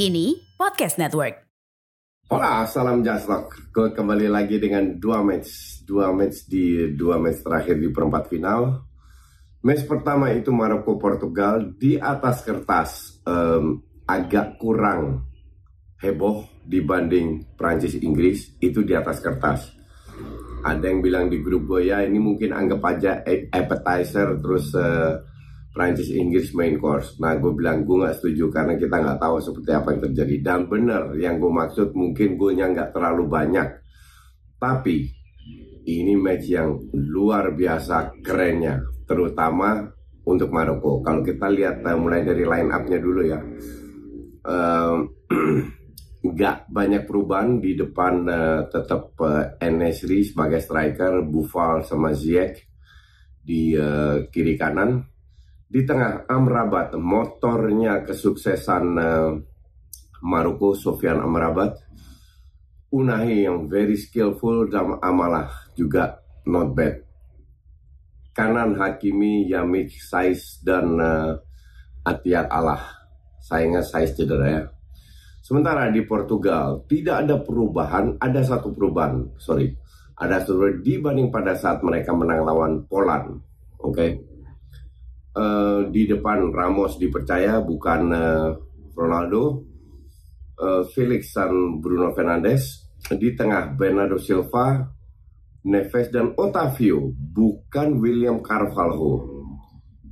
Kini Podcast Network. Hola, salam jaslok. Kembali lagi dengan dua match, dua match di dua match terakhir di perempat final. Match pertama itu Maroko Portugal di atas kertas um, agak kurang heboh dibanding Prancis Inggris itu di atas kertas. Ada yang bilang di grup gue ya ini mungkin anggap aja appetizer terus uh, Prancis Inggris main course. Nah gue bilang gue nggak setuju karena kita nggak tahu seperti apa yang terjadi. Dan benar yang gue maksud mungkin golnya nggak terlalu banyak. Tapi ini match yang luar biasa kerennya. Terutama untuk Maroko. Kalau kita lihat uh, mulai dari line up-nya dulu ya. nggak banyak perubahan di depan uh, tetap uh, Enesri sebagai striker, Buffal sama Ziyech di uh, kiri kanan di tengah Amrabat, motornya kesuksesan uh, Maroko, Sofian Amrabat. Unahi yang very skillful dan Amalah juga not bad. Kanan Hakimi, Yamik, Saiz, dan uh, Atiat Allah. Sayangnya Saiz cedera ya. Sementara di Portugal tidak ada perubahan, ada satu perubahan, sorry. Ada satu dibanding pada saat mereka menang lawan Poland. Oke. Okay? Uh, di depan Ramos dipercaya bukan uh, Ronaldo, uh, Felix dan Bruno Fernandes di tengah Bernardo Silva, Neves dan Otavio bukan William Carvalho.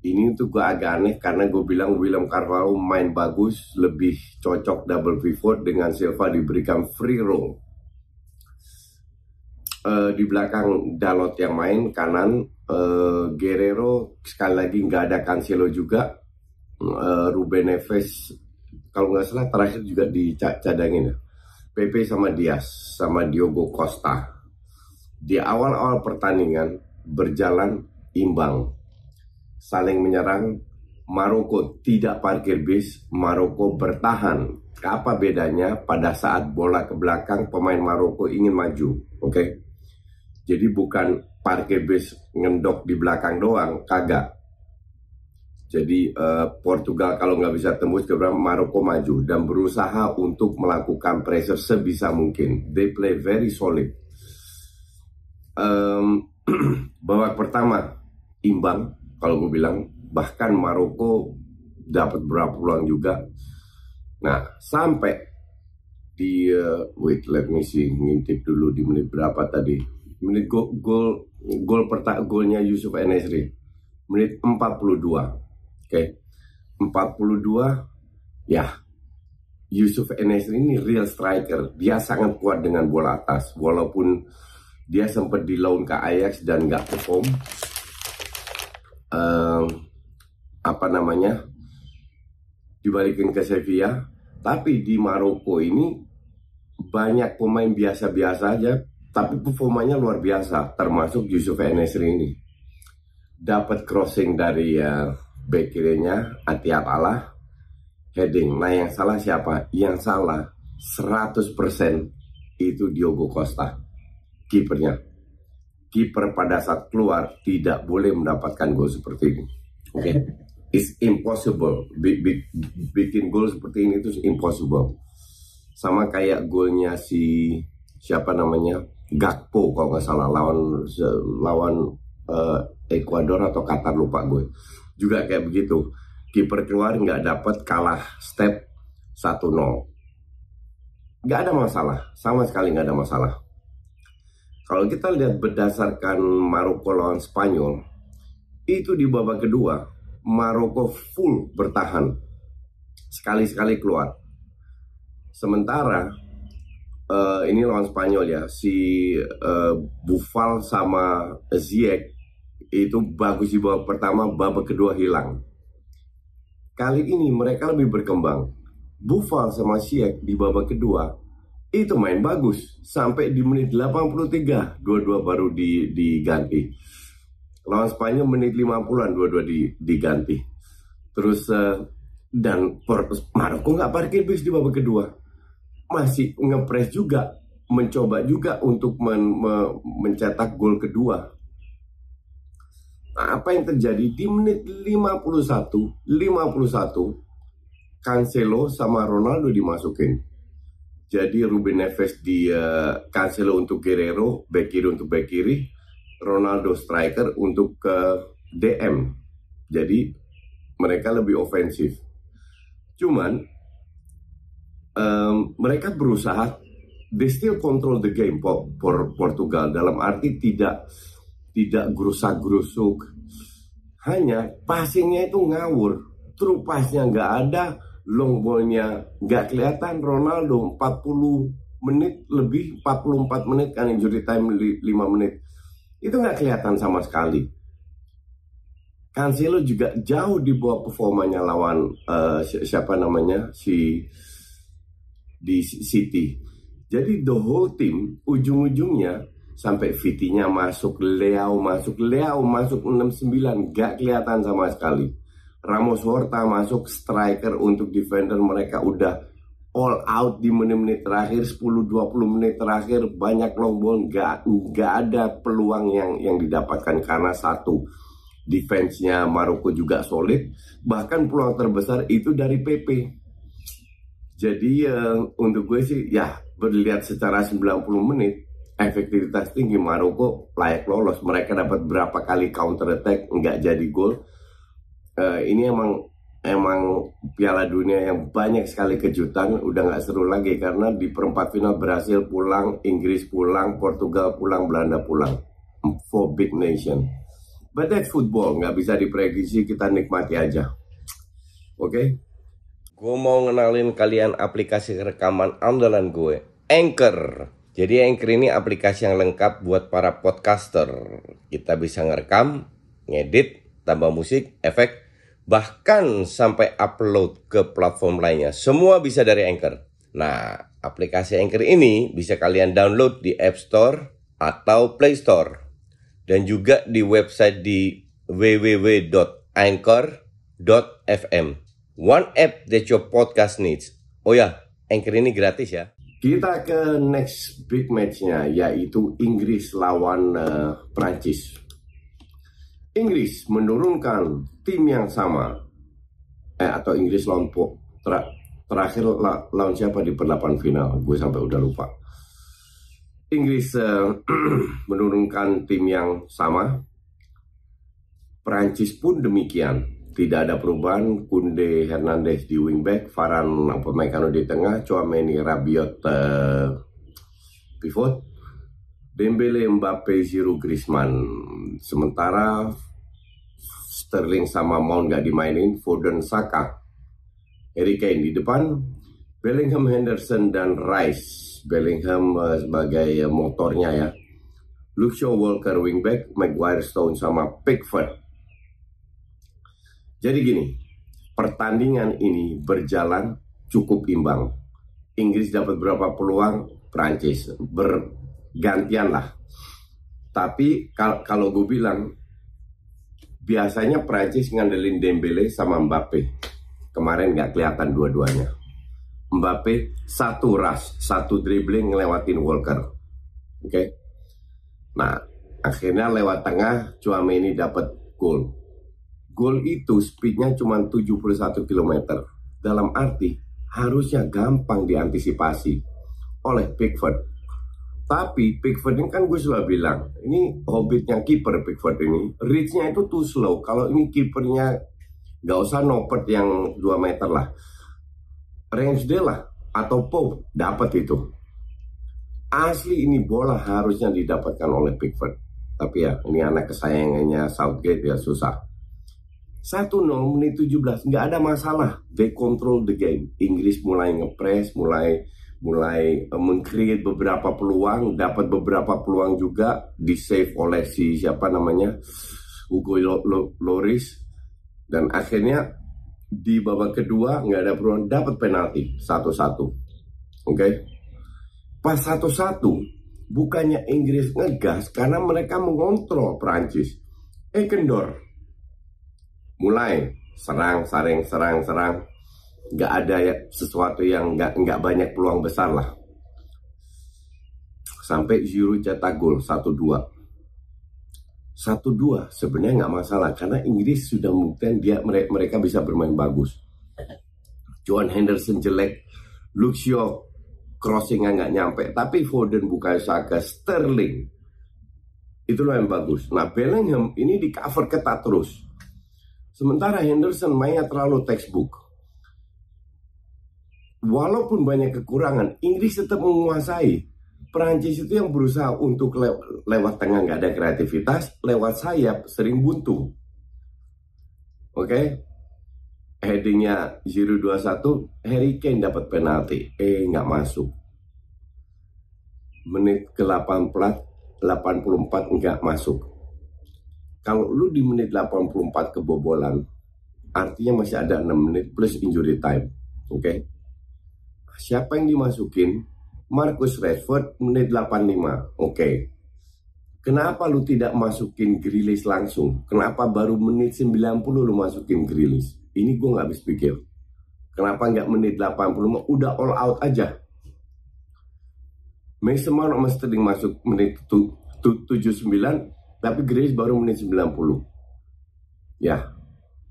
Ini tuh gue agak aneh karena gue bilang William Carvalho main bagus, lebih cocok double pivot dengan Silva diberikan free roll. Uh, di belakang Dalot yang main kanan uh, Guerrero sekali lagi nggak ada Cancelo juga. Uh, Ruben Neves kalau nggak salah terakhir juga dicadangin ya. PP sama Diaz sama Diogo Costa. Di awal-awal pertandingan berjalan imbang. Saling menyerang Maroko tidak parkir bis Maroko bertahan. Apa bedanya pada saat bola ke belakang pemain Maroko ingin maju oke? okay? Jadi bukan parkir bis ngendok di belakang doang, kagak. Jadi uh, Portugal kalau nggak bisa tembus ke Maroko maju dan berusaha untuk melakukan pressure sebisa mungkin. They play very solid. Um, babak pertama imbang kalau gue bilang bahkan Maroko dapat berapa peluang juga. Nah sampai di uh, wait let me see ngintip dulu di menit berapa tadi menit gol gol gol pertama golnya Yusuf Enesri. Menit 42 oke. Okay. 42 ya. Yusuf Enesri ini real striker. Dia sangat kuat dengan bola atas. Walaupun dia sempat di loan ke Ajax dan nggak perform. Um, apa namanya? Dibalikin ke Sevilla. Tapi di Maroko ini banyak pemain biasa-biasa aja tapi performanya luar biasa termasuk Yusuf Enesri ini. Dapat crossing dari uh, back kirinya Atiat Allah heading nah yang salah siapa? Yang salah 100% itu Diogo Costa kipernya. Kiper pada saat keluar tidak boleh mendapatkan gol seperti ini. Oke? Okay? it's impossible. Bikin gol seperti ini itu impossible. Sama kayak golnya si siapa namanya Gakpo kalau nggak salah lawan lawan uh, Ecuador atau Qatar lupa gue juga kayak begitu kiper keluar nggak dapat kalah step 1-0. Gak ada masalah, sama sekali gak ada masalah. Kalau kita lihat berdasarkan Maroko lawan Spanyol, itu di babak kedua, Maroko full bertahan. Sekali-sekali keluar. Sementara uh, ini lawan Spanyol ya, si uh, Buffal sama Ziyech itu bagus di babak pertama, babak kedua hilang. Kali ini mereka lebih berkembang. Buffal sama Ziyech di babak kedua itu main bagus sampai di menit 83 dua-dua baru di, diganti. Lawan Spanyol menit 50-an dua-dua di, diganti. Terus uh, dan Maroko nggak parkir bis di babak kedua. Masih ngepres juga, mencoba juga untuk men, me, mencetak gol kedua. Nah, apa yang terjadi di menit 51, 51 Cancelo sama Ronaldo dimasukin jadi Ruben Neves di uh, Cancelo untuk Guerrero, back kiri untuk back kiri, Ronaldo striker untuk ke uh, DM. Jadi mereka lebih ofensif. Cuman um, mereka berusaha they still control the game for, for Portugal. Dalam arti tidak tidak gerusak-gerusuk. Hanya passingnya itu ngawur. True passnya nggak ada, long ballnya nggak kelihatan. Ronaldo 40 menit lebih 44 menit kan injury time 5 menit. Itu nggak kelihatan sama sekali. Cancelo juga jauh di bawah performanya lawan uh, siapa namanya? Si di City. Jadi the whole team ujung-ujungnya sampai Vitinya masuk Leo masuk Leo masuk 69 gak kelihatan sama sekali. Ramos Horta masuk striker untuk defender mereka udah all out di menit-menit terakhir 10-20 menit terakhir banyak long ball nggak nggak ada peluang yang yang didapatkan karena satu defense-nya Maroko juga solid. Bahkan peluang terbesar itu dari PP jadi uh, untuk gue sih ya berlihat secara 90 menit efektivitas tinggi Maroko layak lolos mereka dapat berapa kali counter attack nggak jadi gol uh, ini emang emang Piala Dunia yang banyak sekali kejutan udah nggak seru lagi karena di perempat final Brasil pulang, Inggris pulang, Portugal pulang, Belanda pulang. For big nation. But that's football, nggak bisa diprediksi, kita nikmati aja. Oke? Okay? Gue mau ngenalin kalian aplikasi rekaman andalan gue, Anchor. Jadi Anchor ini aplikasi yang lengkap buat para podcaster. Kita bisa ngerekam, ngedit, tambah musik, efek, bahkan sampai upload ke platform lainnya. Semua bisa dari Anchor. Nah, aplikasi Anchor ini bisa kalian download di App Store atau Play Store. Dan juga di website di www.anchor.fm. One app that your podcast needs. Oh ya, Anchor ini gratis ya. Kita ke next big match-nya yaitu Inggris lawan uh, Prancis. Inggris menurunkan tim yang sama eh atau Inggris lawan ter terakhir la lawan siapa di perlapan final gue sampai udah lupa Inggris uh, menurunkan tim yang sama Prancis pun demikian tidak ada perubahan Kunde Hernandez di wingback Varan Upamecano di tengah Chouameni Rabiot uh, pivot Dembele Mbappe Giroud Griezmann sementara Sterling sama Mount nggak dimainin, Foden, Saka, Harry Kane di depan, Bellingham, Henderson dan Rice. Bellingham uh, sebagai uh, motornya ya. Luke Shaw, Walker, wingback, Maguire, Stone sama Pickford. Jadi gini, pertandingan ini berjalan cukup imbang. Inggris dapat berapa peluang, Prancis bergantian lah. Tapi kalau gue bilang biasanya Prancis ngandelin Dembele sama Mbappe. Kemarin nggak kelihatan dua-duanya. Mbappe satu rush, satu dribbling ngelewatin Walker. Oke. Okay? Nah, akhirnya lewat tengah Chouameni dapat gol. Gol itu speednya cuma 71 km. Dalam arti harusnya gampang diantisipasi oleh Pickford tapi Pickford ini kan gue selalu bilang, ini hobbitnya kiper Pickford ini, reachnya itu too slow. Kalau ini kipernya gak usah nopet yang 2 meter lah. Ramsdale lah atau Pope dapat itu. Asli ini bola harusnya didapatkan oleh Pickford. Tapi ya ini anak kesayangannya Southgate ya susah. 1-0 menit 17 nggak ada masalah. They control the game. Inggris mulai ngepres, mulai mulai uh, mengcreate beberapa peluang, dapat beberapa peluang juga di save oleh si siapa namanya Hugo Loris dan akhirnya di babak kedua nggak ada peluang dapat penalti satu-satu. Oke. Okay? Pas satu-satu bukannya Inggris ngegas karena mereka mengontrol Prancis. Eh kendor. Mulai serang, saring, serang, serang. Nggak ada ya sesuatu yang nggak nggak banyak peluang besar lah. Sampai Giroud cetak gol satu dua. Satu dua sebenarnya nggak masalah karena Inggris sudah mungkin dia mereka bisa bermain bagus. John Henderson jelek Luxio crossingnya nggak nyampe tapi Foden bukan Saka Sterling itulah yang bagus. Nah Bellingham ini di cover ketat terus sementara Henderson mainnya terlalu textbook walaupun banyak kekurangan, Inggris tetap menguasai. Perancis itu yang berusaha untuk le lewat tengah nggak ada kreativitas, lewat sayap sering buntu. Oke, okay? headingnya 021, Harry Kane dapat penalti, eh nggak masuk. Menit ke 84, 84 nggak masuk. Kalau lu di menit 84 kebobolan, artinya masih ada 6 menit plus injury time. Oke, okay? Siapa yang dimasukin? Marcus Rashford menit 85. Oke. Okay. Kenapa lu tidak masukin Grilis langsung? Kenapa baru menit 90 lu masukin Grilis? Ini gue nggak habis pikir. Kenapa nggak menit 80? Udah all out aja. Mason Mount sama Sterling masuk menit 79, tapi Grilis baru menit 90. Ya,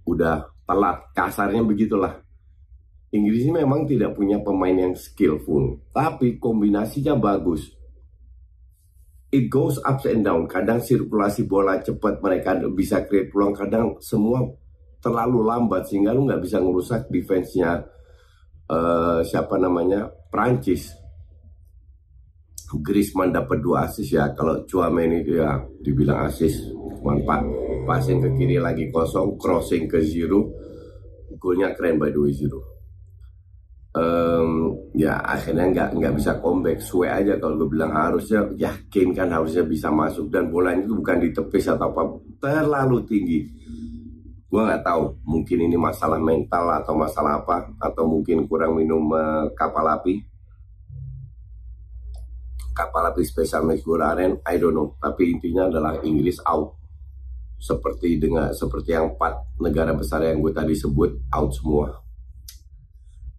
udah telat. Kasarnya begitulah. Inggris ini memang tidak punya pemain yang skillful, tapi kombinasinya bagus. It goes up and down. Kadang sirkulasi bola cepat mereka bisa create peluang, kadang semua terlalu lambat sehingga lu nggak bisa ngerusak defense-nya uh, siapa namanya Prancis. Griezmann dapat dua asis ya. Kalau Chouameni itu ya dibilang asis, manfaat. Passing ke kiri lagi kosong, crossing ke zero, golnya keren by the way zero um, ya akhirnya nggak nggak bisa comeback. Suwe aja kalau gue bilang harusnya yakin kan harusnya bisa masuk. Dan bolanya itu bukan di tepis atau apa terlalu tinggi. Gue nggak tahu mungkin ini masalah mental atau masalah apa atau mungkin kurang minum uh, kapal api kapal spesial Meguraren I don't know tapi intinya adalah Inggris out seperti dengan seperti yang empat negara besar yang gue tadi sebut out semua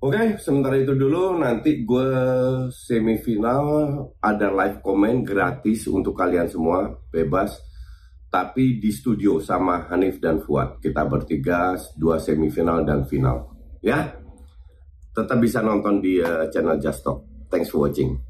Oke, okay, sementara itu dulu nanti gue semifinal ada live comment gratis untuk kalian semua, bebas. Tapi di studio sama Hanif dan Fuad. Kita bertiga, dua semifinal dan final. Ya, tetap bisa nonton di uh, channel Just Talk. Thanks for watching.